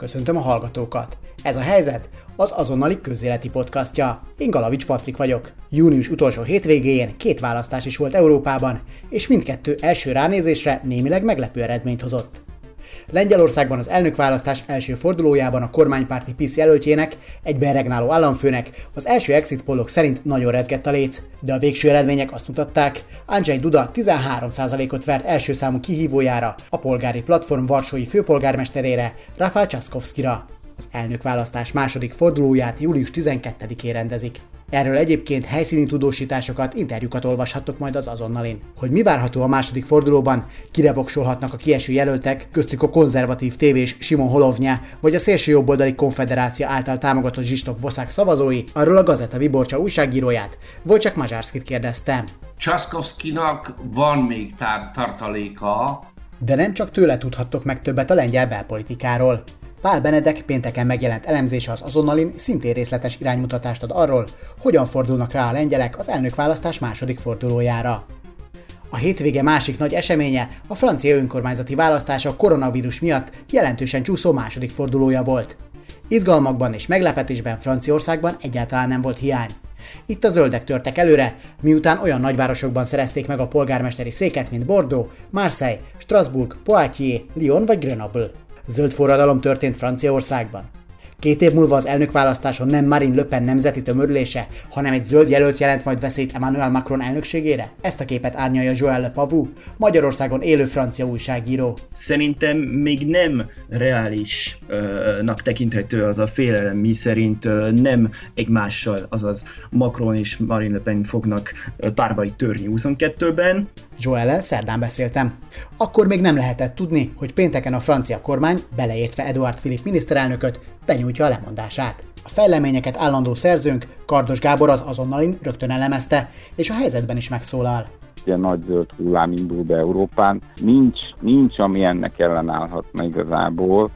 Köszöntöm a hallgatókat! Ez a helyzet az azonnali közéleti podcastja. Én Galavics Patrik vagyok. Június utolsó hétvégéjén két választás is volt Európában, és mindkettő első ránézésre némileg meglepő eredményt hozott. Lengyelországban az elnökválasztás első fordulójában a kormánypárti PISZ jelöltjének, egyben regnáló államfőnek az első exit pollok szerint nagyon rezgett a léc, de a végső eredmények azt mutatták, Andrzej Duda 13%-ot vert első számú kihívójára, a polgári platform Varsói főpolgármesterére, Rafał Csaszkowskira. Az elnökválasztás második fordulóját július 12-én rendezik. Erről egyébként helyszíni tudósításokat, interjúkat olvashattok majd az azonnalin. Hogy mi várható a második fordulóban, kire voksolhatnak a kieső jelöltek, köztük a konzervatív tévés Simon Holovnya, vagy a szélső jobboldali konfederácia által támogatott Zsistok Boszák szavazói, arról a Gazeta Viborcsa újságíróját, Wojciech Mazsárszkit kérdeztem. Csaszkowskinak van még tár- tartaléka, De nem csak tőle tudhattok meg többet a lengyel belpolitikáról. Pál Benedek pénteken megjelent elemzése az azonnalin szintén részletes iránymutatást ad arról, hogyan fordulnak rá a lengyelek az elnökválasztás második fordulójára. A hétvége másik nagy eseménye a francia önkormányzati választás a koronavírus miatt jelentősen csúszó második fordulója volt. Izgalmakban és meglepetésben Franciaországban egyáltalán nem volt hiány. Itt a zöldek törtek előre, miután olyan nagyvárosokban szerezték meg a polgármesteri széket, mint Bordeaux, Marseille, Strasbourg, Poitiers, Lyon vagy Grenoble. Zöld forradalom történt Franciaországban. Két év múlva az elnökválasztáson nem Marine Le Pen nemzeti tömörülése, hanem egy zöld jelölt jelent majd veszélyt Emmanuel Macron elnökségére? Ezt a képet árnyalja Joël Le Pavou, Magyarországon élő francia újságíró. Szerintem még nem reálisnak tekinthető az a félelem, mi szerint nem egymással, azaz Macron és Marine Le Pen fognak ö, párbajt törni 22-ben, Joel szerdán beszéltem. Akkor még nem lehetett tudni, hogy pénteken a francia kormány, beleértve Eduard Philipp miniszterelnököt, benyújtja a lemondását. A fejleményeket állandó szerzőnk, Kardos Gábor az azonnalin rögtön elemezte, és a helyzetben is megszólal. ilyen nagy zöld hullám indul be Európán. Nincs, nincs ami ennek ellenállhatna igazából.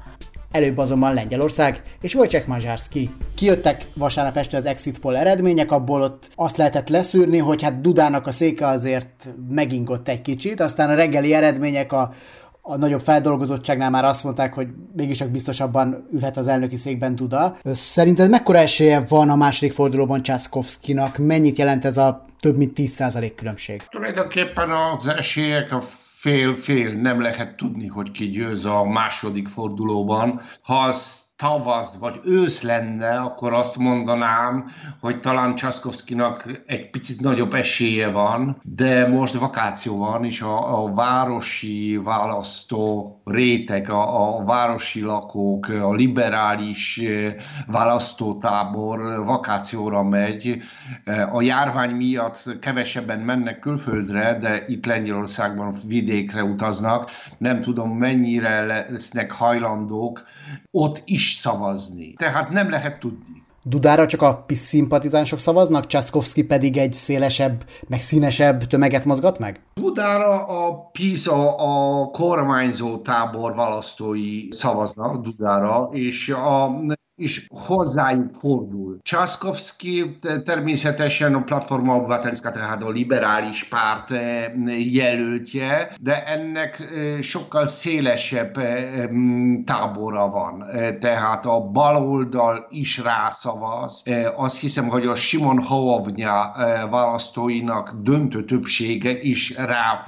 Előbb azonban Lengyelország és Wojciech Mazsárszki. Kijöttek vasárnap este az exit poll eredmények, abból ott azt lehetett leszűrni, hogy hát Dudának a széke azért megingott egy kicsit, aztán a reggeli eredmények a, a nagyobb feldolgozottságnál már azt mondták, hogy mégis csak biztosabban ülhet az elnöki székben Duda. Szerinted mekkora esélye van a második fordulóban Császkowskinak? Mennyit jelent ez a több mint 10% különbség? tulajdonképpen az esélyek a fél-fél, nem lehet tudni, hogy ki győz a második fordulóban. Ha az tavasz vagy ősz lenne, akkor azt mondanám, hogy talán Csaszkowskinak egy picit nagyobb esélye van, de most vakáció van, és a, a városi választó réteg, a, a városi lakók, a liberális eh, választótábor vakációra megy. Eh, A járvány miatt kevesebben mennek külföldre, de itt Lengyelországban vidékre utaznak. Nem tudom, mennyire lesznek hajlandók ott is szavazni. Tehát nem lehet tudni. Dudára csak a PISZ szimpatizánsok szavaznak, Császkowski pedig egy szélesebb, meg színesebb tömeget mozgat meg? Dudára a PIS, a, a kormányzó tábor választói szavaznak Dudára, és a és hozzájuk fordul. Császkowski természetesen a Platforma Obywatelska, tehát a liberális párt eh, jelöltje, de ennek eh, sokkal szélesebb eh, tábora van. Eh, Tehát a baloldal is rászavaz. Azt hiszem, hogy a Simon Hołownia eh, választóinak döntő többsége is rá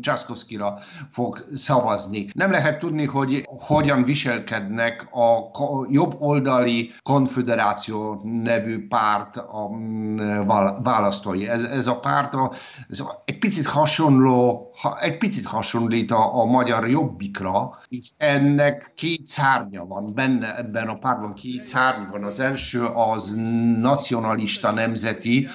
Császkowskira fog szavazni. Nem lehet tudni, hogy hogyan viselkednek a jobb oldali konfederáció nevű párt a mm, vál- választói. Ez, ez a párt a, ez egy picit hasonló, ha, egy picit hasonlít a, a magyar jobbikra, és ennek két szárnya van benne, ebben a pártban két szárny van. Az első az nacionalista nemzeti,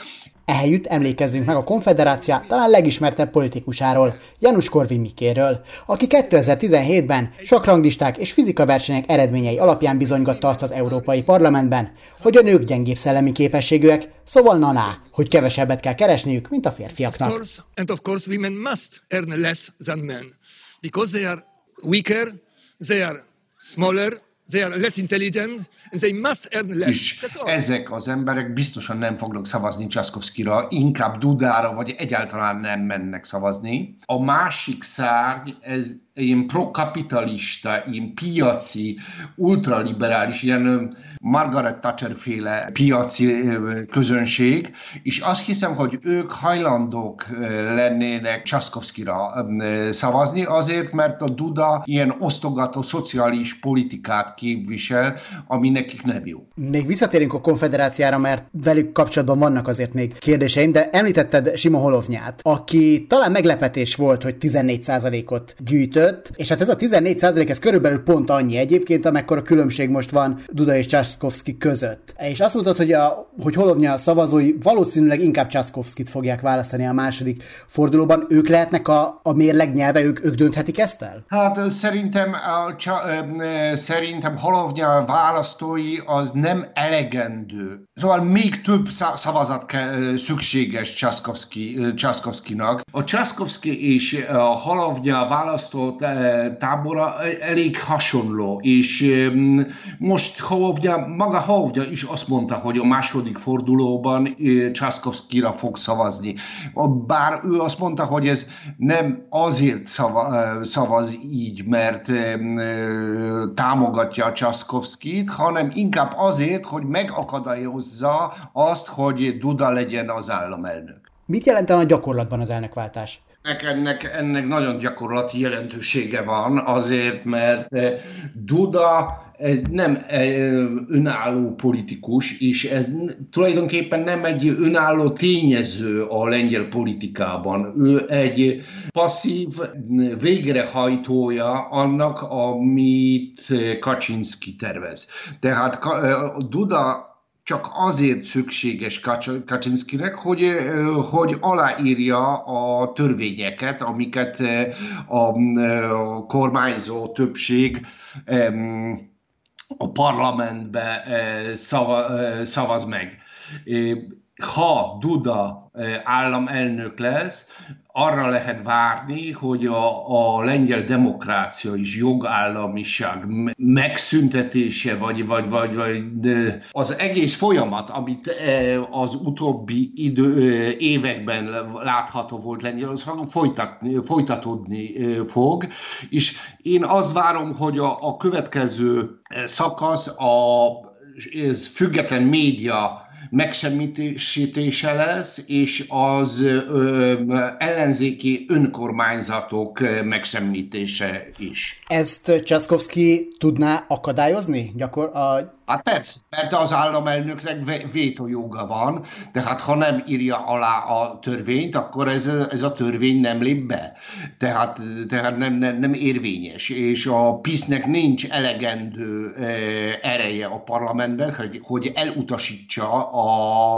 Ehelyütt emlékezzünk meg a konfederácia talán legismertebb politikusáról, Janusz Korvin Mikéről, aki 2017-ben sakranglisták és fizikaversenyek eredményei alapján bizonygatta azt az Európai Parlamentben, hogy a nők gyengébb szellemi képességűek, szóval naná, hogy kevesebbet kell keresniük, mint a férfiaknak. smaller, they are less intelligent, and they must earn less. És ezek az emberek biztosan nem fognak szavazni Csaszkowskira, inkább Dudára, vagy egyáltalán nem mennek szavazni. A másik szárny, ez ilyen prokapitalista, ilyen piaci, ultraliberális, ilyen Margaret Thatcher féle piaci közönség, és azt hiszem, hogy ők hajlandók lennének Csaszkowskira szavazni, azért, mert a Duda ilyen osztogató szociális politikát képvisel, ami nekik nem jó. Még visszatérünk a konfederáciára, mert velük kapcsolatban vannak azért még kérdéseim, de említetted Sima Holovnyát, aki talán meglepetés volt, hogy 14%-ot gyűjtött, és hát ez a 14% ez körülbelül pont annyi egyébként, amekkor a különbség most van Duda és Császkowski között. És azt mondtad, hogy, a, hogy Holovnya szavazói valószínűleg inkább Császkowskit fogják választani a második fordulóban. Ők lehetnek a, a mérleg nyelve, ők, ők dönthetik ezt el? Hát szerintem, a, csa, szerintem Holovnya választói az nem elegendő. Szóval még több szavazat kell, szükséges Császkowskinak. A Császkowski és a Holovnya választó tábora elég hasonló, és most Hovdja, maga Hovdja is azt mondta, hogy a második fordulóban Császkowskira fog szavazni. Bár ő azt mondta, hogy ez nem azért szavaz így, mert támogatja Császkowskit, hanem inkább azért, hogy megakadályozza azt, hogy Duda legyen az államelnök. Mit jelenten a gyakorlatban az elnökváltás? Ennek, ennek nagyon gyakorlati jelentősége van, azért, mert eh, Duda nem eh, önálló politikus, és ez tulajdonképpen nem egy önálló tényező a lengyel politikában. Ő egy passzív végrehajtója annak, amit Kaczynski tervez. Tehát eh, Duda csak azért szükséges Kaczynszkinek, hogy, hogy aláírja a törvényeket, amiket a kormányzó többség a parlamentbe szavaz meg. Ha Duda államelnök lesz, arra lehet várni, hogy a, a lengyel demokrácia és jogállamiság megszüntetése, vagy, vagy, vagy, vagy az egész folyamat, amit e, az utóbbi idő, években látható volt Lengyelországon, folytatni, folytatódni fog, és én azt várom, hogy a, a következő szakasz a független média megsemmisítése lesz, és az ö, ellenzéki önkormányzatok megsemmisítése is. Ezt Csaszkowski tudná akadályozni? Gyakor a Hát persze, mert az államelnöknek vétójoga van, tehát ha nem írja alá a törvényt, akkor ez, ez a törvény nem lép be. Tehát, tehát nem, nem, nem érvényes. És a PISZ-nek nincs elegendő ereje a parlamentben, hogy, hogy elutasítsa a,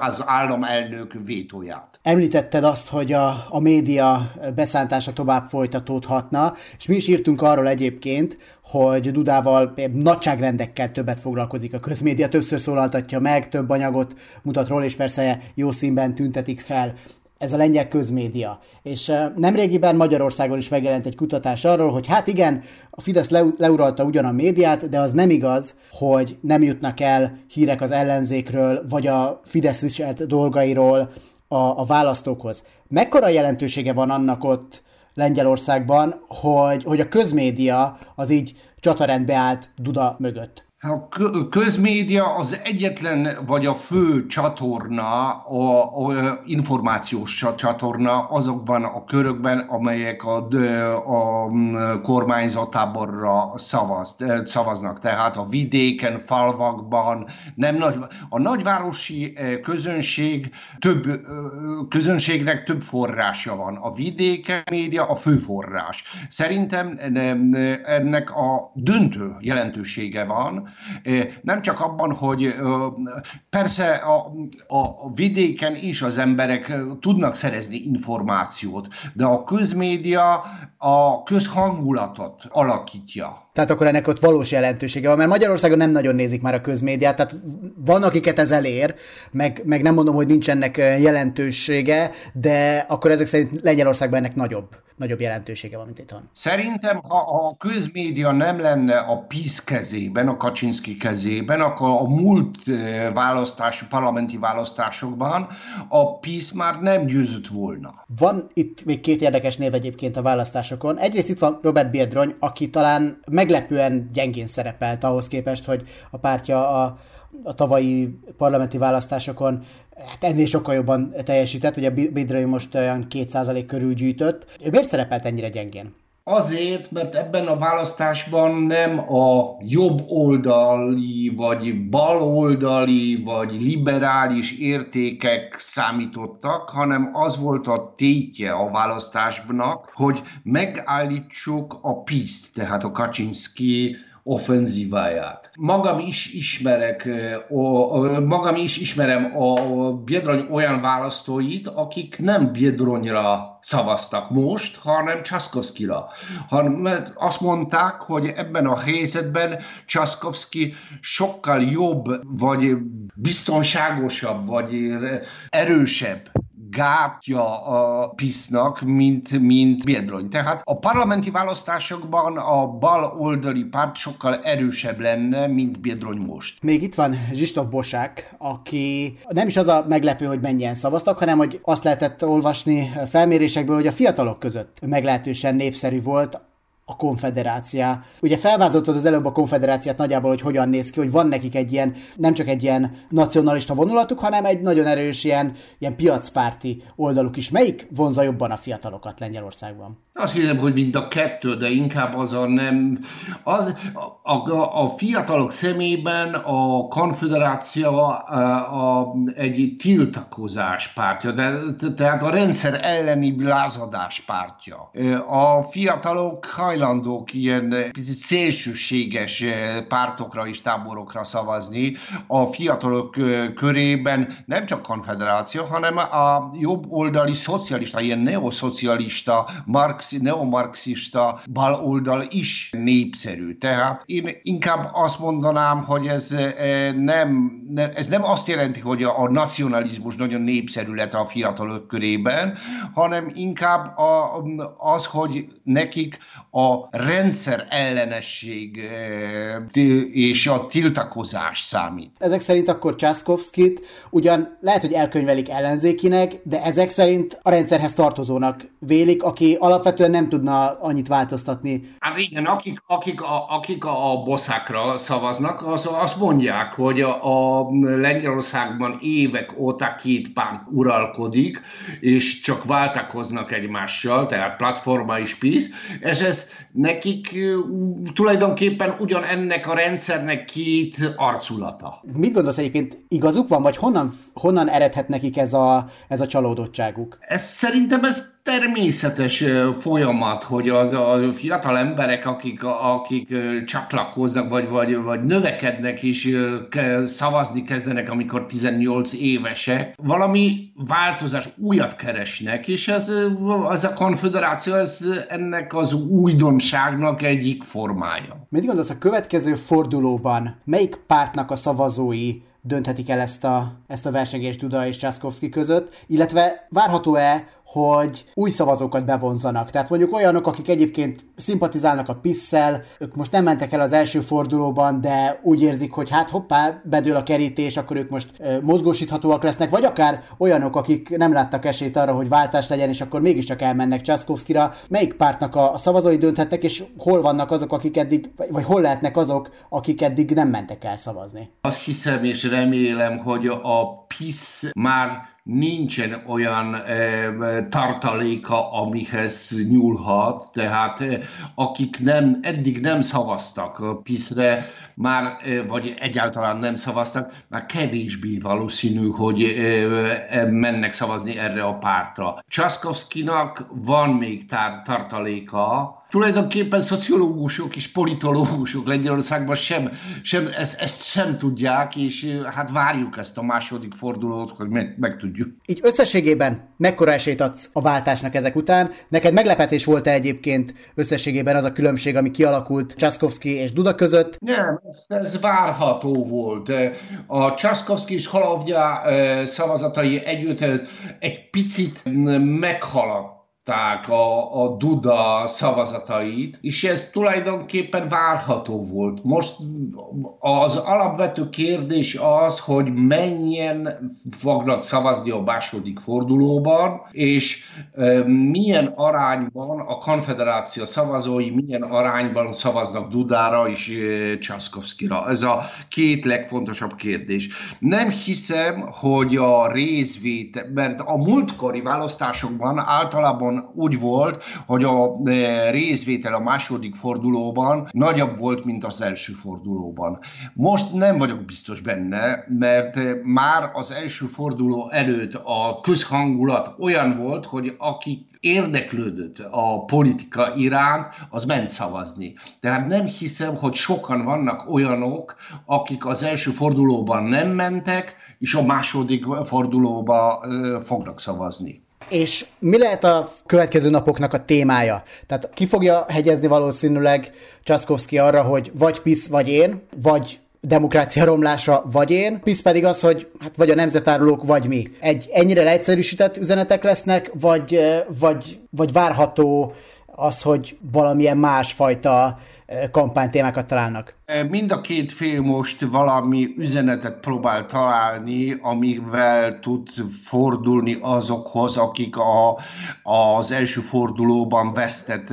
az államelnök vétóját. Említetted azt, hogy a, a média beszántása tovább folytatódhatna, és mi is írtunk arról egyébként, hogy Dudával nagyságrendekkel többet foglalkozik a közmédia, többször szólaltatja meg, több anyagot mutat róla, és persze jó színben tüntetik fel ez a lengyel közmédia. És nemrégiben Magyarországon is megjelent egy kutatás arról, hogy hát igen, a Fidesz leuralta ugyan a médiát, de az nem igaz, hogy nem jutnak el hírek az ellenzékről, vagy a Fidesz viselt dolgairól a, a választókhoz. Mekkora jelentősége van annak ott, Lengyelországban, hogy, hogy a közmédia az így csatarendbe állt Duda mögött. A közmédia az egyetlen vagy a fő csatorna, a, a információs csatorna azokban a körökben, amelyek a, a kormányzatáborra szavaz, szavaznak. Tehát a vidéken, falvakban, nem nagy, a nagyvárosi közönség több közönségnek több forrása van. A vidéken média a fő forrás. Szerintem ennek a döntő jelentősége van, nem csak abban, hogy persze a, a vidéken is az emberek tudnak szerezni információt, de a közmédia a közhangulatot alakítja. Tehát akkor ennek ott valós jelentősége van, mert Magyarországon nem nagyon nézik már a közmédiát, tehát van, akiket ez elér, meg, meg nem mondom, hogy nincs ennek jelentősége, de akkor ezek szerint Lengyelországban ennek nagyobb nagyobb jelentősége van, mint itthon. Szerintem, ha a közmédia nem lenne a PISZ kezében, a Kaczynski kezében, akkor a múlt választás, parlamenti választásokban a PISZ már nem győzött volna. Van itt még két érdekes név egyébként a választásokon. Egyrészt itt van Robert Biedrony, aki talán meglepően gyengén szerepelt ahhoz képest, hogy a pártja a a tavalyi parlamenti választásokon hát ennél sokkal jobban teljesített, hogy a Bidrai most olyan 2% körül gyűjtött. Miért szerepelt ennyire gyengén? Azért, mert ebben a választásban nem a jobb oldali, vagy baloldali, vagy liberális értékek számítottak, hanem az volt a tétje a választásnak, hogy megállítsuk a PISZ, tehát a Kaczynski offenzíváját. Magam is ismerek, magam is ismerem a Biedrony olyan választóit, akik nem Biedronyra szavaztak most, hanem Császkowskira. Hanem azt mondták, hogy ebben a helyzetben Császkowski sokkal jobb, vagy biztonságosabb, vagy erősebb gátja a PISZ-nak, mint, mint Biedrony. Tehát a parlamenti választásokban a bal oldali párt sokkal erősebb lenne, mint Biedrony most. Még itt van Zsistov Bosák, aki nem is az a meglepő, hogy mennyien szavaztak, hanem hogy azt lehetett olvasni felmérésekből, hogy a fiatalok között meglehetősen népszerű volt, a konfederácia. Ugye felvázoltad az előbb a konfederáciát nagyjából, hogy hogyan néz ki, hogy van nekik egy ilyen, nem csak egy ilyen nacionalista vonulatuk, hanem egy nagyon erős ilyen, ilyen piacpárti oldaluk is. Melyik vonza jobban a fiatalokat Lengyelországban? Azt hiszem, hogy mind a kettő, de inkább az a nem... Az, a, a, a fiatalok szemében a konfederáció a, a, egy tiltakozás pártja, de, tehát a rendszer elleni lázadás pártja. A fiatalok hajlandók ilyen picit szélsőséges pártokra és táborokra szavazni. A fiatalok körében nem csak konfederáció, hanem a jobb oldali szocialista, ilyen neoszocialista, marx marxi, neomarxista baloldal is népszerű. Tehát én inkább azt mondanám, hogy ez eh, nem, ez nem azt jelenti, hogy a nacionalizmus nagyon népszerű lett a fiatalok körében, hanem inkább a, az, hogy nekik a rendszer ellenesség eh, és a tiltakozás számít. Ezek szerint akkor Császkowskit ugyan lehet, hogy elkönyvelik ellenzékinek, de ezek szerint a rendszerhez tartozónak vélik, aki alapvetően alapvetően nem tudna annyit változtatni. Hát igen, akik, akik, a, akik a boszákra szavaznak, az, azt mondják, hogy a, a Lengyelországban évek óta két párt uralkodik, és csak váltakoznak egymással, tehát platforma is PISZ, és ez nekik tulajdonképpen ugyan ennek a rendszernek két arculata. Mit gondolsz egyébként, igazuk van, vagy honnan, honnan eredhet nekik ez a, ez a csalódottságuk? Ez, szerintem ez természetes folyamat, hogy az a fiatal emberek, akik, akik csatlakoznak, vagy, vagy, vagy növekednek és szavazni kezdenek, amikor 18 évesek, valami változás, újat keresnek, és ez, ez a konfederáció ez ennek az újdonságnak egyik formája. Mit gondolsz, a következő fordulóban melyik pártnak a szavazói dönthetik el ezt a, ezt a versengést Duda és Császkowski között, illetve várható-e, hogy új szavazókat bevonzanak. Tehát mondjuk olyanok, akik egyébként szimpatizálnak a pisszel, ők most nem mentek el az első fordulóban, de úgy érzik, hogy hát hoppá, bedől a kerítés, akkor ők most e, mozgósíthatóak lesznek, vagy akár olyanok, akik nem láttak esélyt arra, hogy váltás legyen, és akkor mégiscsak elmennek Császkowskira. Melyik pártnak a szavazói dönthetnek, és hol vannak azok, akik eddig, vagy hol lehetnek azok, akik eddig nem mentek el szavazni? Azt hiszem és remélem, hogy a PISZ már nincsen olyan e, tartaléka, amihez nyúlhat, tehát e, akik nem, eddig nem szavaztak PISZ-re, már, e, vagy egyáltalán nem szavaztak, már kevésbé valószínű, hogy e, mennek szavazni erre a pártra. Császkowskinak van még tar- tartaléka, tulajdonképpen szociológusok és politológusok Lengyelországban sem, sem ezt, ezt sem tudják, és hát várjuk ezt a második fordulót, hogy meg, meg tudjuk. Így összességében mekkora esélyt adsz a váltásnak ezek után? Neked meglepetés volt-e egyébként összességében az a különbség, ami kialakult Császkowski és Duda között? Nem, ez, ez várható volt. A Császkowski és Halavgya szavazatai együtt egy picit meghaladt a, a Duda szavazatait, és ez tulajdonképpen várható volt. Most az alapvető kérdés az, hogy mennyien fognak szavazni a második fordulóban, és e, milyen arányban a konfederáció szavazói milyen arányban szavaznak Dudára és e, Csaszkowskira. Ez a két legfontosabb kérdés. Nem hiszem, hogy a részvétel, mert a múltkori választásokban általában úgy volt, hogy a e, részvétel a második fordulóban nagyobb volt, mint az első fordulóban. Most nem vagyok biztos benne, mert e, már az első forduló előtt a közhangulat olyan volt, hogy akik érdeklődött a politika iránt, az ment szavazni. Tehát nem hiszem, hogy sokan vannak olyanok, akik az első fordulóban nem mentek, és a második fordulóba fognak szavazni. És mi lehet a következő napoknak a témája? Tehát ki fogja hegyezni valószínűleg Csaszkowski arra, hogy vagy PISZ, vagy én, vagy demokrácia romlása, vagy én, PISZ pedig az, hogy hát vagy a nemzetárulók, vagy mi. Egy ennyire leegyszerűsített üzenetek lesznek, vagy, vagy, vagy várható az, hogy valamilyen másfajta kampánytémákat találnak? Mind a két fél most valami üzenetet próbál találni, amivel tud fordulni azokhoz, akik a, az első fordulóban vesztett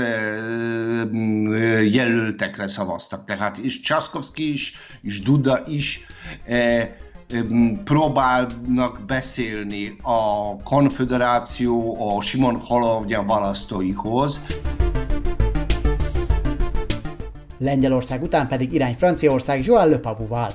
jelöltekre szavaztak. Tehát és Császkowski is, és Duda is próbálnak beszélni a konfederáció, a Simon Halovnya választóihoz. Lengyelország után pedig irány Franciaország Joël Le Pavouval.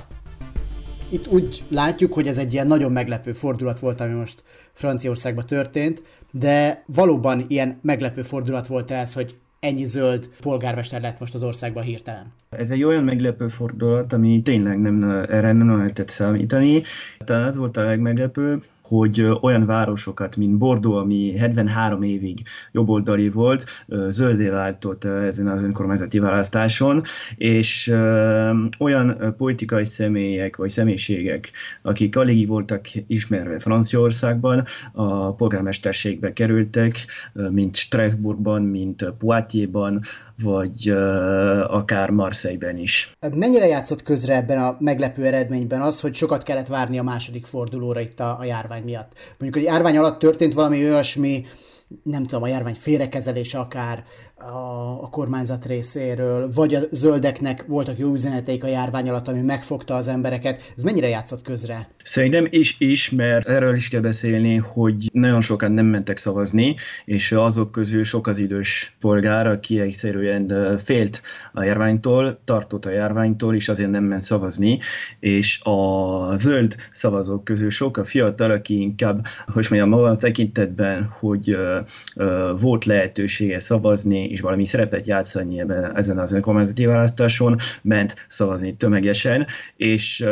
Itt úgy látjuk, hogy ez egy ilyen nagyon meglepő fordulat volt, ami most Franciaországban történt, de valóban ilyen meglepő fordulat volt ez, hogy ennyi zöld polgármester lett most az országban hirtelen. Ez egy olyan meglepő fordulat, ami tényleg nem, erre nem lehetett számítani. Talán az volt a legmeglepőbb, hogy olyan városokat, mint Bordeaux, ami 73 évig jobboldali volt, zöldé váltott ezen az önkormányzati választáson, és olyan politikai személyek vagy személyiségek, akik alig voltak ismerve Franciaországban, a polgármesterségbe kerültek, mint Strasbourgban, mint Poitiersban, vagy uh, akár Marseille-ben is. Mennyire játszott közre ebben a meglepő eredményben az, hogy sokat kellett várni a második fordulóra itt a, a járvány miatt? Mondjuk, hogy járvány alatt történt valami olyasmi, nem tudom, a járvány félrekezelése akár a, a kormányzat részéről, vagy a zöldeknek voltak jó üzeneteik a járvány alatt, ami megfogta az embereket. Ez mennyire játszott közre? Szerintem is, is, mert erről is kell beszélni, hogy nagyon sokan nem mentek szavazni, és azok közül sok az idős polgár, aki egyszerűen félt a járványtól, tartott a járványtól, és azért nem ment szavazni, és a zöld szavazók közül sok a fiatal, aki inkább, hogy mondjam, a tekintetben, hogy volt lehetősége szavazni, és valami szerepet játszani ebben, ezen az önkormányzati választáson, ment szavazni tömegesen, és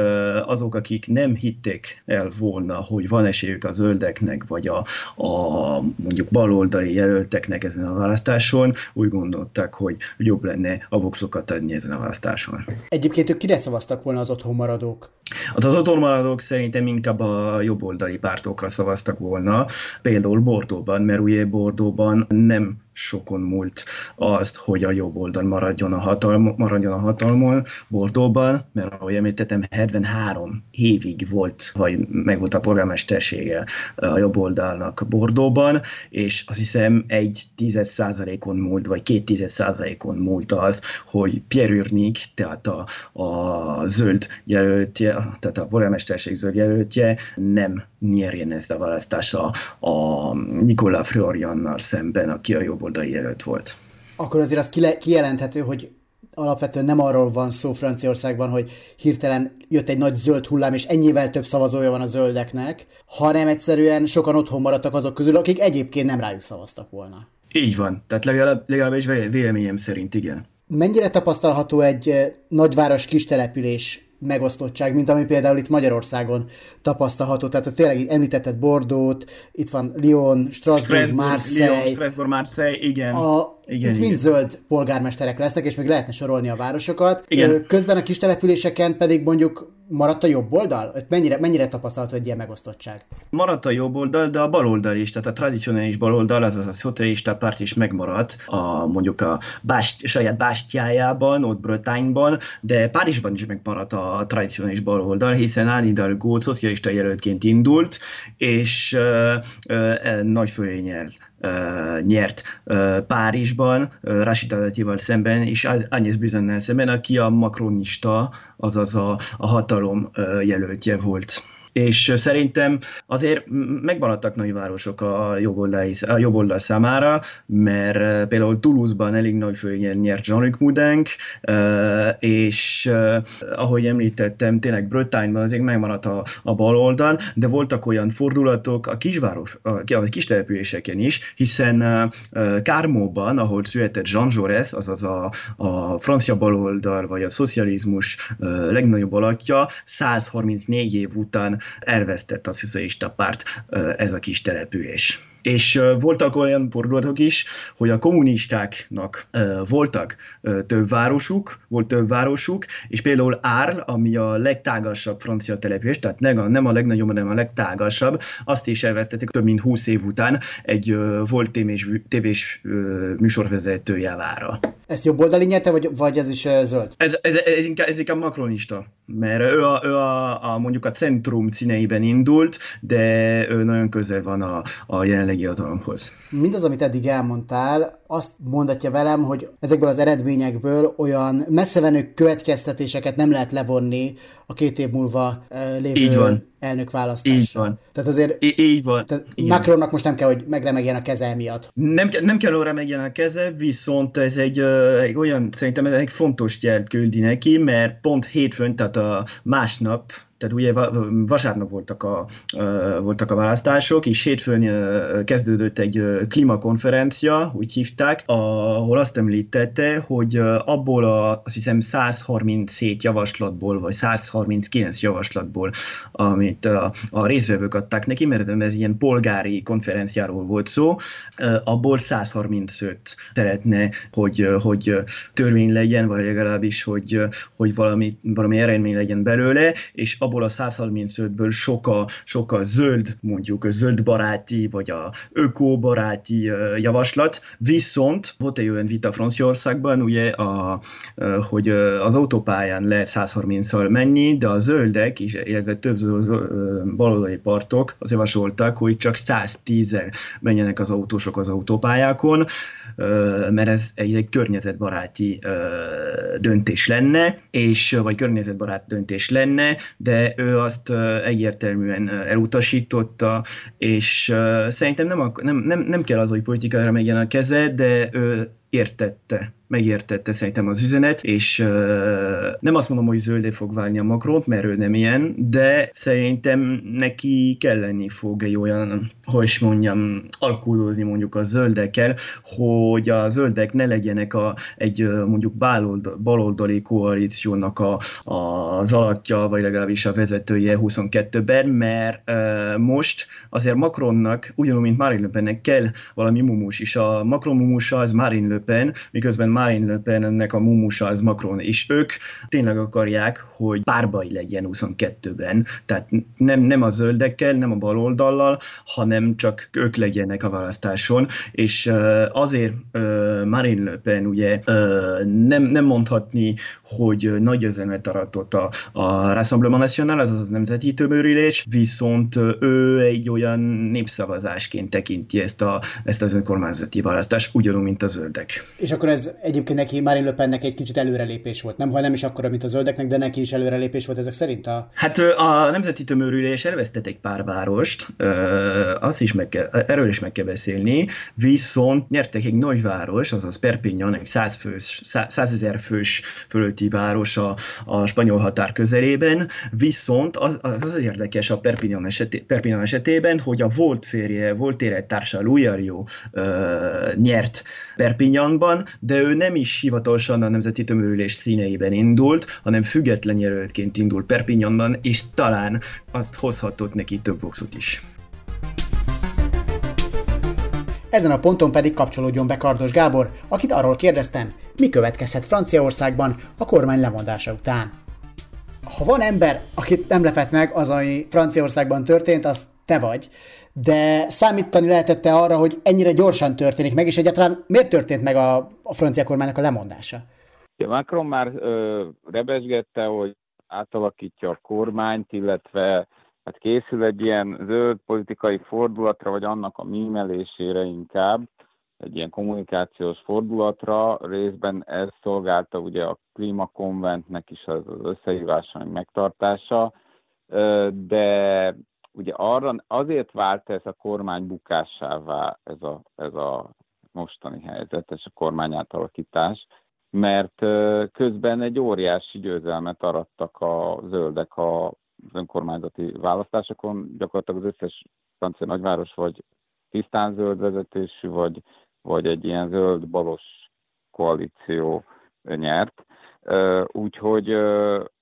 azok, akik nem hitték el volna, hogy van esélyük a zöldeknek, vagy a, a mondjuk baloldali jelölteknek ezen a választáson, úgy gondolták, hogy jobb lenne a voxokat adni ezen a választáson. Egyébként ők kire szavaztak volna az otthon maradók? Hát az otthon maradók szerintem inkább a jobboldali pártokra szavaztak volna, például Bordóban, mert ugye Bordóban nem sokon múlt azt, hogy a jobb oldal maradjon a, hatalm, maradjon a hatalmon Bordóban, mert ahogy említettem, 73 évig volt, vagy meg volt a polgármestersége a jobb oldalnak Bordóban, és azt hiszem egy tized százalékon múlt, vagy két tized százalékon múlt az, hogy Pierre Urnik, tehát a, a zöld jelöltje, tehát a polgármesterség zöld jelöltje nem nyerjen ezt a választást a, a Nikola Floriannal szemben, aki a jobb oldali jelölt volt. Akkor azért az kijelenthető, hogy alapvetően nem arról van szó Franciaországban, hogy hirtelen jött egy nagy zöld hullám, és ennyivel több szavazója van a zöldeknek, hanem egyszerűen sokan otthon maradtak azok közül, akik egyébként nem rájuk szavaztak volna. Így van, tehát legalább, legalábbis véleményem szerint igen. Mennyire tapasztalható egy eh, nagyváros kistelepülés megosztottság, mint ami például itt Magyarországon tapasztalható. Tehát ez tényleg említetted Bordót, itt van Lyon, Strasbourg, Strasbourg Marseille. Lyon, Strasbourg, Marseille, igen. A, igen, itt igen. mind zöld polgármesterek lesznek, és még lehetne sorolni a városokat. Igen. Közben a kis településeken pedig mondjuk maradt a jobb oldal? Mennyire, mennyire tapasztalt egy ilyen megosztottság? Maradt a jobb oldal, de a bal oldal is, tehát a tradicionális bal oldal, azaz a szocialista párt is megmaradt, a, mondjuk a bást, saját bástyájában, ott Bretagne-ban, de Párizsban is megmaradt a tradicionális bal oldal, hiszen Anne Hidalgo szocialista jelöltként indult, és uh, uh, nagy fölé nyert nyert. Párizsban, uh, Rashida Datival szemben, és Agnes Bizannel szemben, aki a makronista, azaz a, a hatalom jelöltje volt és szerintem azért megmaradtak nagy városok a jobboldal, a jobboldal számára, mert például Toulouse-ban elég nagy főnyer nyert Jean-Luc Moudenc, és ahogy említettem, tényleg Bretagne-ban azért megmaradt a, a bal oldal, de voltak olyan fordulatok a kisváros, a, a kis településeken is, hiszen Kármóban, ahol született Jean Jaurès, azaz a, a francia baloldal, vagy a szocializmus legnagyobb alakja, 134 év után elvesztett a szocialista párt ez a kis település. És voltak olyan fordulatok is, hogy a kommunistáknak voltak több városuk, volt több városuk, és például Arles, ami a legtágasabb francia település, tehát nem a legnagyobb, hanem a legtágasabb, azt is elvesztették több mint 20 év után egy volt tévés, tévés műsorvezető javára. Ezt jobb oldali nyerte, vagy, vagy ez is zöld? Ez, ez, ez, inkább, ez inkább makronista, mert ő, a, ő a, a, mondjuk a centrum színeiben indult, de ő nagyon közel van a, a jelenlegi hatalomhoz. Mindaz, amit eddig elmondtál, azt mondatja velem, hogy ezekből az eredményekből olyan messzevenő következtetéseket nem lehet levonni a két év múlva lévő Így van. elnök választásra. Így van. Tehát azért I- így van. Tehát így Macronnak van. most nem kell, hogy megremegjen a keze miatt. Nem, nem kell, hogy remegjen a keze, viszont ez egy, egy olyan, szerintem ez egy fontos jelt küldi neki, mert pont hétfőn, tehát a másnap tehát ugye vasárnap voltak a, voltak a választások, és hétfőn kezdődött egy klímakonferencia, úgy hívták, ahol azt említette, hogy abból a, azt hiszem 137 javaslatból, vagy 139 javaslatból, amit a, a részvevők adták neki, mert ez ilyen polgári konferenciáról volt szó, abból 135 szeretne, hogy, hogy törvény legyen, vagy legalábbis, hogy, hogy valami, valami eredmény legyen belőle, és abból a 135-ből sok a, sok a zöld, mondjuk a zöldbaráti, vagy a ökóbaráti javaslat, viszont volt egy olyan vita Franciaországban, ugye, a, hogy az autópályán lehet 130-szal menni, de a zöldek, és, illetve több baloldali partok az javasoltak, hogy csak 110-el menjenek az autósok az autópályákon, mert ez egy, környezetbaráti döntés lenne, és vagy környezetbarát döntés lenne, de ő azt egyértelműen elutasította, és szerintem nem, nem, nem, nem kell az, hogy politikára megyen a keze, de ő értette megértette szerintem az üzenet, és uh, nem azt mondom, hogy zöldé fog válni a Macron, mert ő nem ilyen, de szerintem neki kelleni fog egy olyan, hogy is mondjam, alkudozni mondjuk a zöldekkel, hogy a zöldek ne legyenek a, egy mondjuk baloldali koalíciónak a, a, az alakja, vagy legalábbis a vezetője 22-ben, mert uh, most azért Macronnak, ugyanúgy, mint Marine Le Pennek kell valami mumus, és a Macron mumusa az Marine Le Pen, miközben Marine Le Pennek a mumusa az Macron, és ők tényleg akarják, hogy párbaj legyen 22-ben, tehát nem, nem a zöldekkel, nem a baloldallal, hanem csak ők legyenek a választáson, és azért Marine Le Pen ugye nem, nem mondhatni, hogy nagy üzenet aratott a, a Rassemblement National, azaz az nemzeti tömörülés, viszont ő egy olyan népszavazásként tekinti ezt, a, ezt az önkormányzati választást, ugyanúgy, mint a zöldek. És akkor ez egyébként neki Marine Le Pennek egy kicsit előrelépés volt, nem? Ha nem is akkora, mint a zöldeknek, de neki is előrelépés volt ezek szerint a... Hát a Nemzeti Tömörülés elvesztett egy pár várost, azt is meg kell, erről is meg kell beszélni, viszont nyertek egy nagy város, azaz Perpignan, egy 100, fős, 100 ezer fős fölötti város a, a spanyol határ közelében, viszont az az, az érdekes a Perpignan, eseté, Perpignan esetében, hogy a volt férje, volt élettársa Louis nyert Perpignanban, de ő nem is hivatalosan a Nemzeti Tömörülés színeiben indult, hanem független jelöltként indult Perpignanban, és talán azt hozhatott neki több voxot is. Ezen a ponton pedig kapcsolódjon be Kardos Gábor, akit arról kérdeztem, mi következhet Franciaországban a kormány lemondása után. Ha van ember, akit nem lepett meg az, ami Franciaországban történt, az te vagy. De számítani lehetette arra, hogy ennyire gyorsan történik meg, és egyáltalán miért történt meg a, a francia kormánynak a lemondása? Macron már ö, rebesgette, hogy átalakítja a kormányt, illetve hát készül egy ilyen zöld politikai fordulatra, vagy annak a mímelésére inkább, egy ilyen kommunikációs fordulatra, részben ez szolgálta ugye a klímakonventnek is az, az összehívásának megtartása, de ugye arra azért vált ez a kormány bukásává ez a, ez a mostani helyzet, és a kormány átalakítás, mert közben egy óriási győzelmet arattak a zöldek a önkormányzati választásokon, gyakorlatilag az összes francia nagyváros vagy tisztán zöld vezetésű, vagy, vagy egy ilyen zöld-balos koalíció nyert. Úgyhogy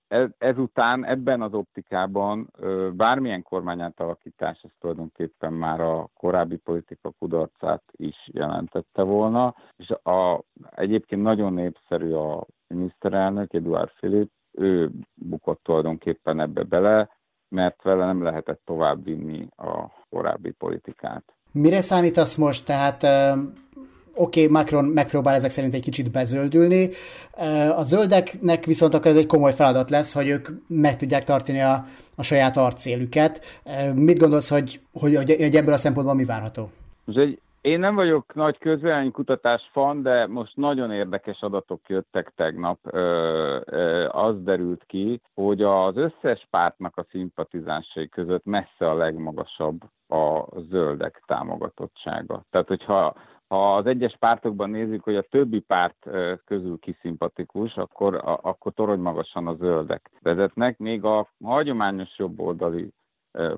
ez, ezután ebben az optikában bármilyen kormányátalakítás ez tulajdonképpen már a korábbi politika kudarcát is jelentette volna, és a, egyébként nagyon népszerű a miniszterelnök, Eduard Philip, ő bukott tulajdonképpen ebbe bele, mert vele nem lehetett tovább vinni a korábbi politikát. Mire számítasz most? Tehát oké, okay, Macron megpróbál ezek szerint egy kicsit bezöldülni. A zöldeknek viszont akkor ez egy komoly feladat lesz, hogy ők meg tudják tartani a, a saját arcélüket. Mit gondolsz, hogy, hogy, hogy ebből a szempontból mi várható? Én nem vagyok nagy kutatás fan, de most nagyon érdekes adatok jöttek tegnap. Ö, ö, az derült ki, hogy az összes pártnak a szimpatizánsai között messze a legmagasabb a zöldek támogatottsága. Tehát, hogyha ha az egyes pártokban nézzük, hogy a többi párt közül kiszimpatikus, akkor, akkor torony magasan a zöldek vezetnek, még a hagyományos jobboldali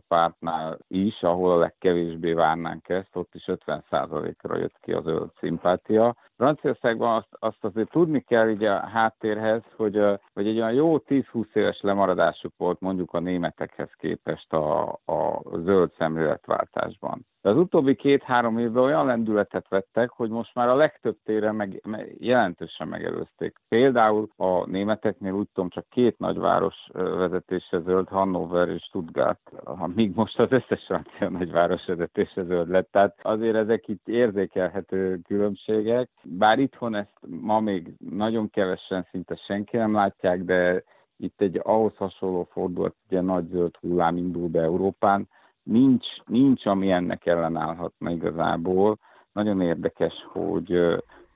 pártnál is, ahol a legkevésbé várnánk ezt, ott is 50%-ra jött ki a zöld szimpátia. Franciaországban azt, azt azért tudni kell így a háttérhez, hogy, hogy egy olyan jó 10-20 éves lemaradásuk volt mondjuk a németekhez képest a, a zöld szemléletváltásban. De az utóbbi két-három évben olyan lendületet vettek, hogy most már a legtöbb téren meg, jelentősen megelőzték. Például a németeknél úgy tudom csak két nagyváros vezetése zöld, Hannover és Stuttgart, míg most az összes francia nagyváros vezetése zöld lett. Tehát azért ezek itt érzékelhető különbségek. Bár itthon ezt ma még nagyon kevesen, szinte senki nem látják, de itt egy ahhoz hasonló fordulat, ugye nagy zöld hullám indul be Európán, nincs, nincs ami ennek ellenállhatna igazából. Nagyon érdekes, hogy,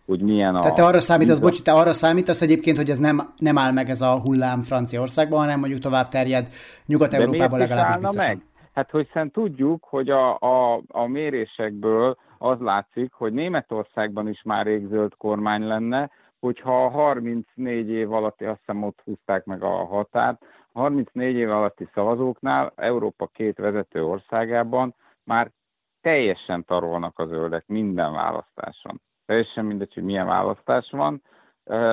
hogy milyen a... Tehát te arra számítasz, bocs, te arra számítasz egyébként, hogy ez nem, nem áll meg ez a hullám Franciaországban, hanem mondjuk tovább terjed Nyugat-Európában legalábbis biztosan. meg? Hát, hiszen tudjuk, hogy a, a, a mérésekből az látszik, hogy Németországban is már rég zöld kormány lenne, hogyha 34 év alatt, azt hiszem ott húzták meg a határt, 34 év alatti szavazóknál Európa két vezető országában már teljesen tarolnak a zöldek minden választáson. Teljesen mindegy, hogy milyen választás van,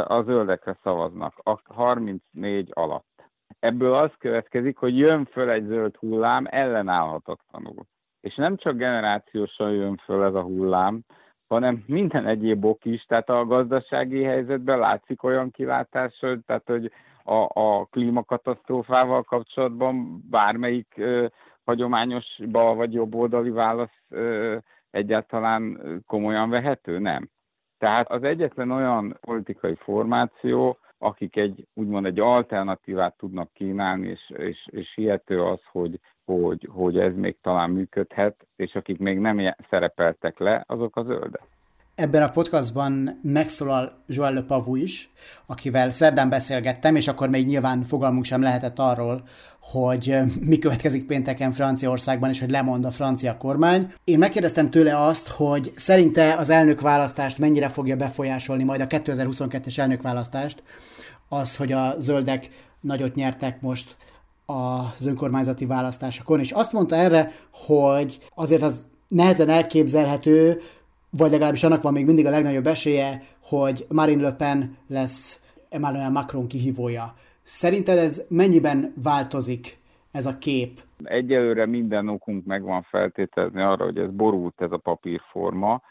a zöldekre szavaznak a 34 alatt. Ebből az következik, hogy jön föl egy zöld hullám ellenállhatatlanul. És nem csak generációsan jön föl ez a hullám, hanem minden egyéb ok is, tehát a gazdasági helyzetben látszik olyan kilátás, tehát, hogy a, a klímakatasztrófával kapcsolatban bármelyik ö, hagyományos bal vagy jobboldali válasz ö, egyáltalán komolyan vehető? Nem. Tehát az egyetlen olyan politikai formáció, akik egy úgymond egy alternatívát tudnak kínálni, és, és, és hihető az, hogy, hogy, hogy ez még talán működhet, és akik még nem szerepeltek le, azok a zöldek. Ebben a podcastban megszólal Joël Le Pavou is, akivel szerdán beszélgettem, és akkor még nyilván fogalmunk sem lehetett arról, hogy mi következik pénteken Franciaországban, és hogy lemond a francia kormány. Én megkérdeztem tőle azt, hogy szerinte az elnökválasztást mennyire fogja befolyásolni majd a 2022-es elnökválasztást, az, hogy a zöldek nagyot nyertek most az önkormányzati választásokon, és azt mondta erre, hogy azért az nehezen elképzelhető, vagy legalábbis annak van még mindig a legnagyobb esélye, hogy Marine Le Pen lesz Emmanuel Macron kihívója. Szerinted ez mennyiben változik ez a kép? Egyelőre minden okunk megvan feltételezni arra, hogy ez borult ez a papírforma,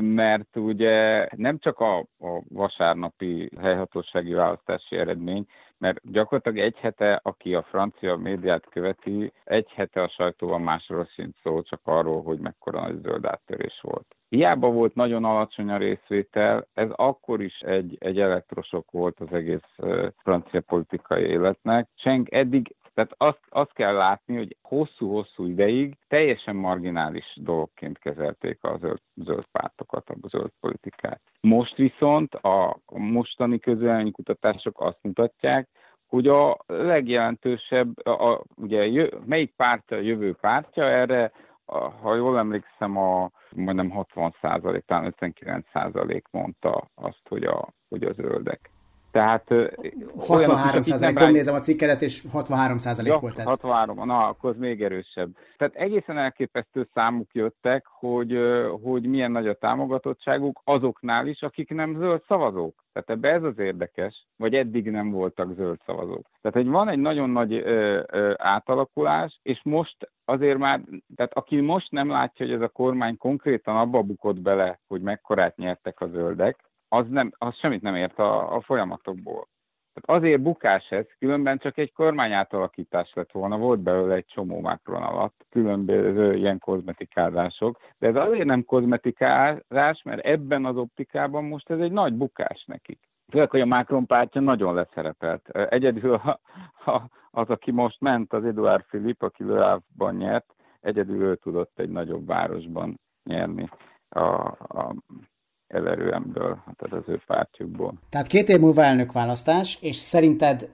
mert ugye nem csak a, a vasárnapi helyhatósági választási eredmény, mert gyakorlatilag egy hete, aki a francia médiát követi, egy hete a sajtóban másról szint szól, csak arról, hogy mekkora nagy zöld áttörés volt. Hiába volt nagyon alacsony a részvétel, ez akkor is egy, egy elektrosok volt az egész francia politikai életnek. Senk eddig tehát azt, azt kell látni, hogy hosszú-hosszú ideig teljesen marginális dologként kezelték a zöld, zöld pártokat, a zöld politikát. Most viszont a mostani kutatások azt mutatják, hogy a legjelentősebb, a, ugye jö, melyik párt a jövő pártja, erre, ha jól emlékszem, a majdnem 60 százalék, talán 59 százalék mondta azt, hogy a, hogy a zöldek. Tehát 63 százalék, rá... nézem a cikkedet, és 63 százalék ja, volt ez. 63, na, akkor az még erősebb. Tehát egészen elképesztő számuk jöttek, hogy, hogy milyen nagy a támogatottságuk azoknál is, akik nem zöld szavazók. Tehát ebbe ez az érdekes, vagy eddig nem voltak zöld szavazók. Tehát egy van egy nagyon nagy ö, ö, átalakulás, és most azért már, tehát aki most nem látja, hogy ez a kormány konkrétan abba bukott bele, hogy mekkorát nyertek a zöldek, az, nem, az semmit nem ért a, a folyamatokból. Tehát azért bukás ez, különben csak egy kormányátalakítás lett volna, volt belőle egy csomó Macron alatt, különböző ilyen kozmetikázások, de ez azért nem kozmetikázás, mert ebben az optikában most ez egy nagy bukás nekik. Főleg, hogy a Macron pártja nagyon leszerepelt. Egyedül a, a, az, aki most ment, az Eduard Philippe, aki Le nyert, egyedül ő tudott egy nagyobb városban nyerni a, a LRM-ből, tehát az ő pártjukból. Tehát két év múlva elnökválasztás, és szerinted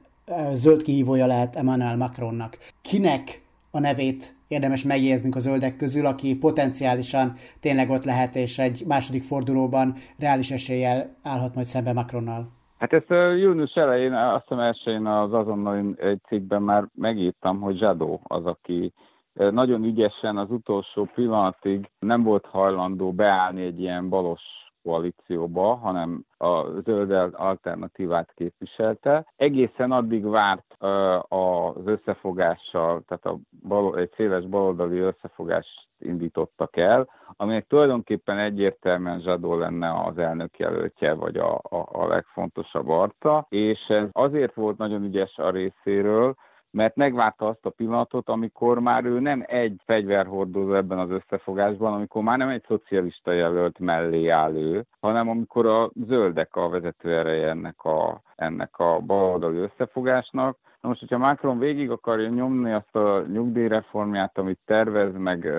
zöld kihívója lehet Emmanuel Macronnak. Kinek a nevét érdemes megjegyeznünk a zöldek közül, aki potenciálisan tényleg ott lehet, és egy második fordulóban reális eséllyel állhat majd szembe Macronnal? Hát ezt a június elején, azt hiszem elsőjén az azonnal egy cikkben már megírtam, hogy Zsadó az, aki nagyon ügyesen az utolsó pillanatig nem volt hajlandó beállni egy ilyen balos koalícióba, hanem a zöld alternatívát képviselte. Egészen addig várt az összefogással, tehát a bal, egy széles baloldali összefogást indítottak el, aminek tulajdonképpen egyértelműen Zsadó lenne az elnök jelöltje, vagy a, a, a legfontosabb arca, és ez azért volt nagyon ügyes a részéről, mert megvárta azt a pillanatot, amikor már ő nem egy fegyverhordozó ebben az összefogásban, amikor már nem egy szocialista jelölt mellé áll ő, hanem amikor a zöldek a vezető ereje ennek a, ennek a baloldali összefogásnak. Na most, hogyha Macron végig akarja nyomni azt a nyugdíjreformját, amit tervez, meg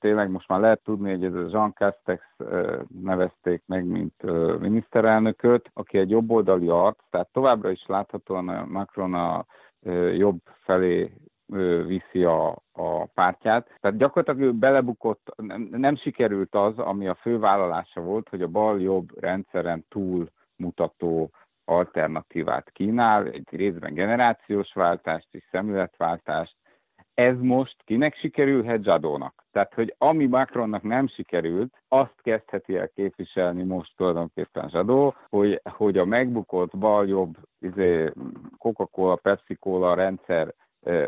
tényleg most már lehet tudni, hogy ez a Jean Castex nevezték meg, mint miniszterelnököt, aki egy jobboldali arc, tehát továbbra is láthatóan Macron a jobb felé viszi a, a pártját. Tehát gyakorlatilag ő belebukott, nem, nem sikerült az, ami a fővállalása volt, hogy a bal-jobb rendszeren túl mutató alternatívát kínál, egy részben generációs váltást és szemléletváltást. Ez most kinek sikerülhet Zsadónak? Tehát, hogy ami Macronnak nem sikerült, azt kezdheti el képviselni most tulajdonképpen Zsadó, hogy, hogy a megbukott bal-jobb izé, Coca-Cola, Pepsi-Cola rendszer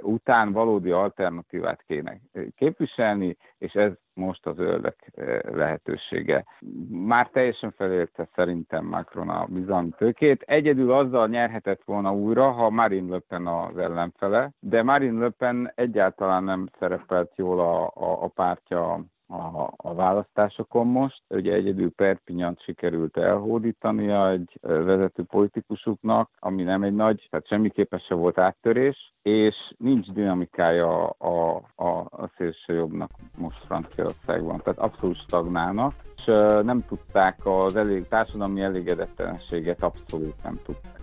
után valódi alternatívát kéne képviselni, és ez most az zöldek lehetősége. Már teljesen felélte szerintem Macron a bizalmi tőkét. Egyedül azzal nyerhetett volna újra, ha Marine Le Pen az ellenfele, de Marine Le Pen egyáltalán nem szerepelt jól a, a, a pártja a, a választásokon most. Ugye egyedül Perpinyant sikerült elhódítania egy vezető politikusuknak, ami nem egy nagy, tehát semmiképpen se volt áttörés, és nincs dinamikája a, a, a szélsőjobbnak most Franciaországban, tehát abszolút stagnálnak, és nem tudták az elég, társadalmi elégedetlenséget abszolút nem tudták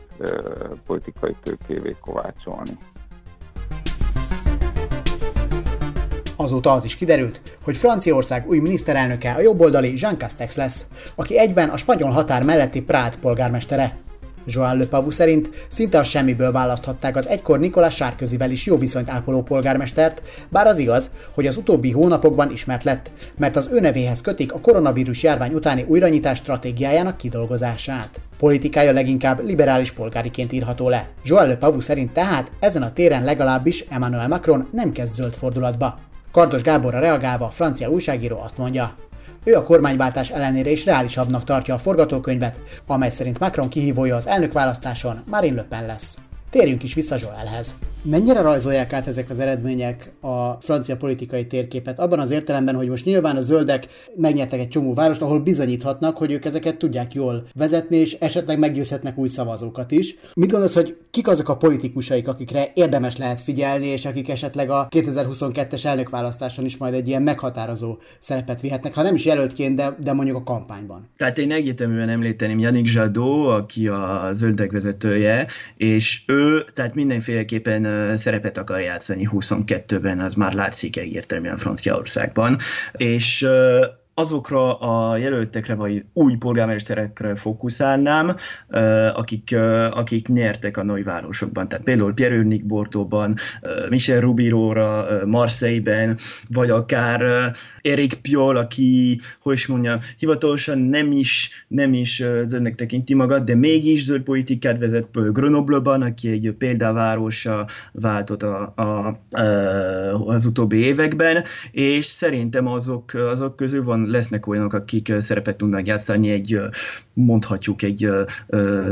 politikai tőkévé kovácsolni. Azóta az is kiderült, hogy Franciaország új miniszterelnöke a jobboldali Jean Castex lesz, aki egyben a spanyol határ melletti Prát polgármestere. Joan Le Pavu szerint szinte a semmiből választhatták az egykor Nikolás Sárközivel is jó viszonyt ápoló polgármestert, bár az igaz, hogy az utóbbi hónapokban ismert lett, mert az ő nevéhez kötik a koronavírus járvány utáni újranyitás stratégiájának kidolgozását. Politikája leginkább liberális polgáriként írható le. Joan Le Pavu szerint tehát ezen a téren legalábbis Emmanuel Macron nem kezd zöld fordulatba. Kardos Gáborra reagálva a francia újságíró azt mondja, Ő a kormányváltás ellenére is reálisabbnak tartja a forgatókönyvet, amely szerint Macron kihívója az elnökválasztáson Marine Le Pen lesz. Térjünk is vissza Joelhez. Mennyire rajzolják át ezek az eredmények a francia politikai térképet? Abban az értelemben, hogy most nyilván a zöldek megnyertek egy csomó várost, ahol bizonyíthatnak, hogy ők ezeket tudják jól vezetni, és esetleg meggyőzhetnek új szavazókat is. Mit gondolsz, hogy kik azok a politikusaik, akikre érdemes lehet figyelni, és akik esetleg a 2022-es elnökválasztáson is majd egy ilyen meghatározó szerepet vihetnek, ha nem is jelöltként, de, de mondjuk a kampányban? Tehát én egyértelműen említeném Yannick Jadot, aki a zöldek vezetője, és ő tehát mindenféleképpen szerepet akar játszani 22-ben, az már látszik egyértelműen Franciaországban, és azokra a jelöltekre, vagy új polgármesterekre fókuszálnám, akik, akik nyertek a nagyvárosokban. Tehát például Pierre Nick Bordeauxban, Michel Rubiróra Marseille-ben, vagy akár Eric Piol, aki, hogy is mondjam, hivatalosan nem is, nem is zöldnek tekinti magad, de mégis zöld politikát vezet Grenoble-ban, aki egy példavárosa váltott a, a, az utóbbi években, és szerintem azok, azok közül van lesznek olyanok, akik szerepet tudnak játszani egy, mondhatjuk egy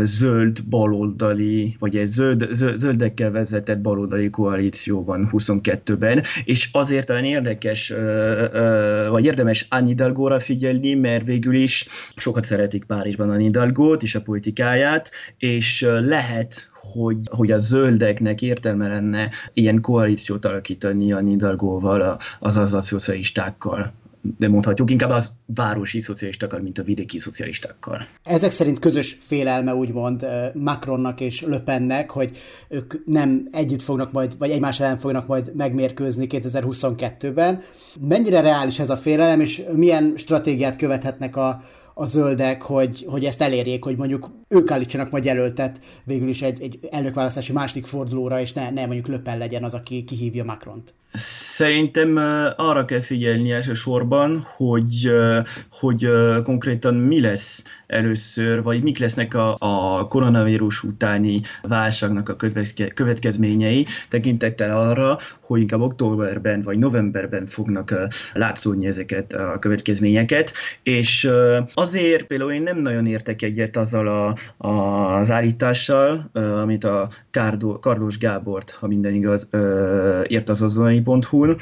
zöld baloldali, vagy egy zöld, zöldekkel vezetett baloldali koalícióban 22-ben, és azért talán érdekes, vagy érdemes Anne Hidalgo-ra figyelni, mert végül is sokat szeretik Párizsban Anne Hidalgo-t és a politikáját, és lehet, hogy, hogy a zöldeknek értelme lenne ilyen koalíciót alakítani a Nidalgóval, az az a szocialistákkal de mondhatjuk inkább az városi szocialistákkal, mint a vidéki szocialistákkal. Ezek szerint közös félelme úgymond Macronnak és Le Pennek, hogy ők nem együtt fognak majd, vagy egymás ellen fognak majd megmérkőzni 2022-ben. Mennyire reális ez a félelem, és milyen stratégiát követhetnek a, a zöldek, hogy, hogy ezt elérjék, hogy mondjuk ők állítsanak majd jelöltet végül is egy, egy elnökválasztási második fordulóra, és ne, ne mondjuk Löpen legyen az, aki kihívja Macront. Szerintem arra kell figyelni elsősorban, hogy, hogy konkrétan mi lesz először, vagy mik lesznek a, a koronavírus utáni válságnak a következményei, tekintettel arra, hogy inkább októberben vagy novemberben fognak látszódni ezeket a következményeket, és azért például én nem nagyon értek egyet azzal a, az állítással, amit a Kárdó, Kardos Gábort, ha minden igaz, ért az azonnali.hu-n,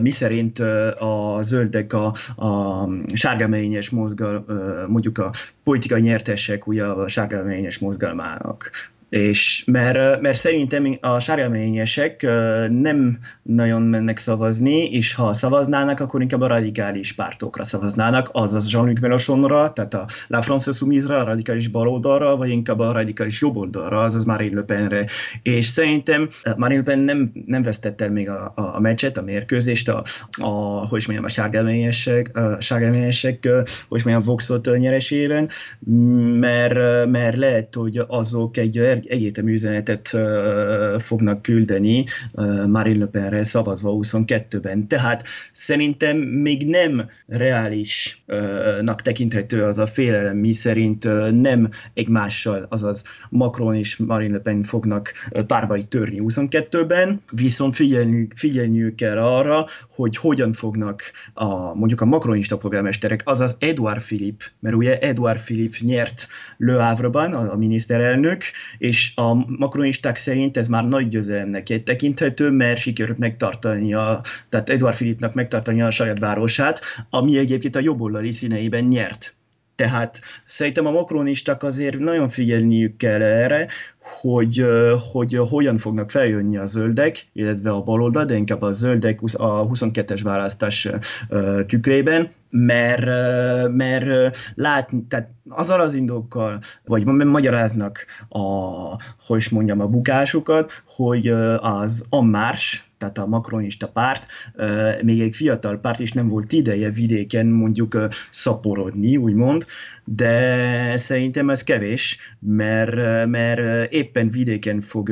mi szerint a zöldek a, a sárgaményes mozgal, mondjuk a politikai nyertesek ugye a sárgaményes mozgalmának és mert, mert szerintem a sárgaményesek nem nagyon mennek szavazni, és ha szavaznának, akkor inkább a radikális pártokra szavaznának, azaz Jean-Luc Mélenchonra, tehát a La France Soumise-ra, a radikális baloldalra, vagy inkább a radikális jobboldalra, azaz Marine Le Penre. És szerintem Marine Le Pen nem, nem vesztette el még a, a, a meccset, a mérkőzést, a, a hogy is mondjam, a sárgaményesek, a sárgaményesek hogy is mondjam, Voxot nyeresében, mert, mert lehet, hogy azok egy egyértelmű üzenetet uh, fognak küldeni uh, Marine Le Penre szavazva 22-ben. Tehát szerintem még nem reálisnak tekinthető az a félelem, mi szerint nem egymással, azaz Macron és Marine Le Pen fognak párbajt törni 22-ben, viszont figyelniük, figyelniük kell arra, hogy hogyan fognak a, mondjuk a makronista polgármesterek, azaz Edouard Philippe, mert ugye Edouard Philippe nyert Le Havre-ban, a miniszterelnök, és a makronisták szerint ez már nagy győzelemnek tekinthető, mert sikerült megtartani a, tehát Edward Philipnak megtartani a saját városát, ami egyébként a jobboldali színeiben nyert. Tehát szerintem a makronisták azért nagyon figyelniük kell erre, hogy, hogy hogyan fognak feljönni a zöldek, illetve a baloldal, de inkább a zöldek a 22-es választás tükrében, mert, mert lát, tehát azzal az indokkal, vagy magyaráznak a, hogy is mondjam, a bukásukat, hogy az a Mars, tehát a makronista párt, még egy fiatal párt is nem volt ideje vidéken mondjuk szaporodni, úgymond, de szerintem ez kevés, mert, mert éppen vidéken fog,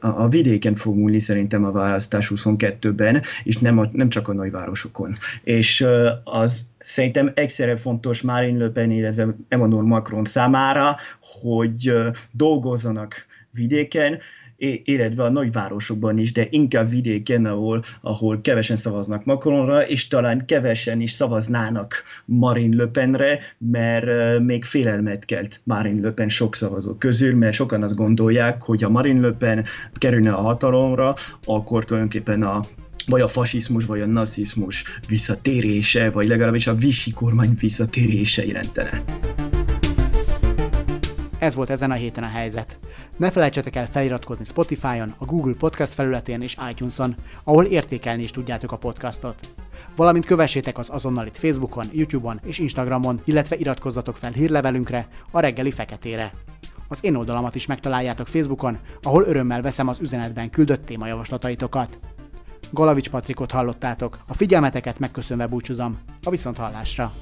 a vidéken fog múlni szerintem a választás 22-ben, és nem, a, nem csak a nagyvárosokon. És az szerintem egyszerre fontos Marine Le Pen, illetve Emmanuel Macron számára, hogy dolgozzanak vidéken, illetve a nagyvárosokban is, de inkább vidéken, ahol, ahol kevesen szavaznak Macronra, és talán kevesen is szavaznának Marine Le Penre, mert még félelmet kelt Marine Le Pen sok szavazó közül, mert sokan azt gondolják, hogy ha Marine Le Pen kerülne a hatalomra, akkor tulajdonképpen a vagy a fasizmus, vagy a nazizmus visszatérése, vagy legalábbis a Vichy kormány visszatérése jelentene. Ez volt ezen a héten a helyzet. Ne felejtsetek el feliratkozni Spotify-on, a Google Podcast felületén és iTunes-on, ahol értékelni is tudjátok a podcastot. Valamint kövessétek az azonnal itt Facebookon, YouTube-on és Instagramon, illetve iratkozzatok fel hírlevelünkre, a reggeli feketére. Az én oldalamat is megtaláljátok Facebookon, ahol örömmel veszem az üzenetben küldött témajavaslataitokat. Galavics Patrikot hallottátok, a figyelmeteket megköszönve búcsúzom, a viszonthallásra!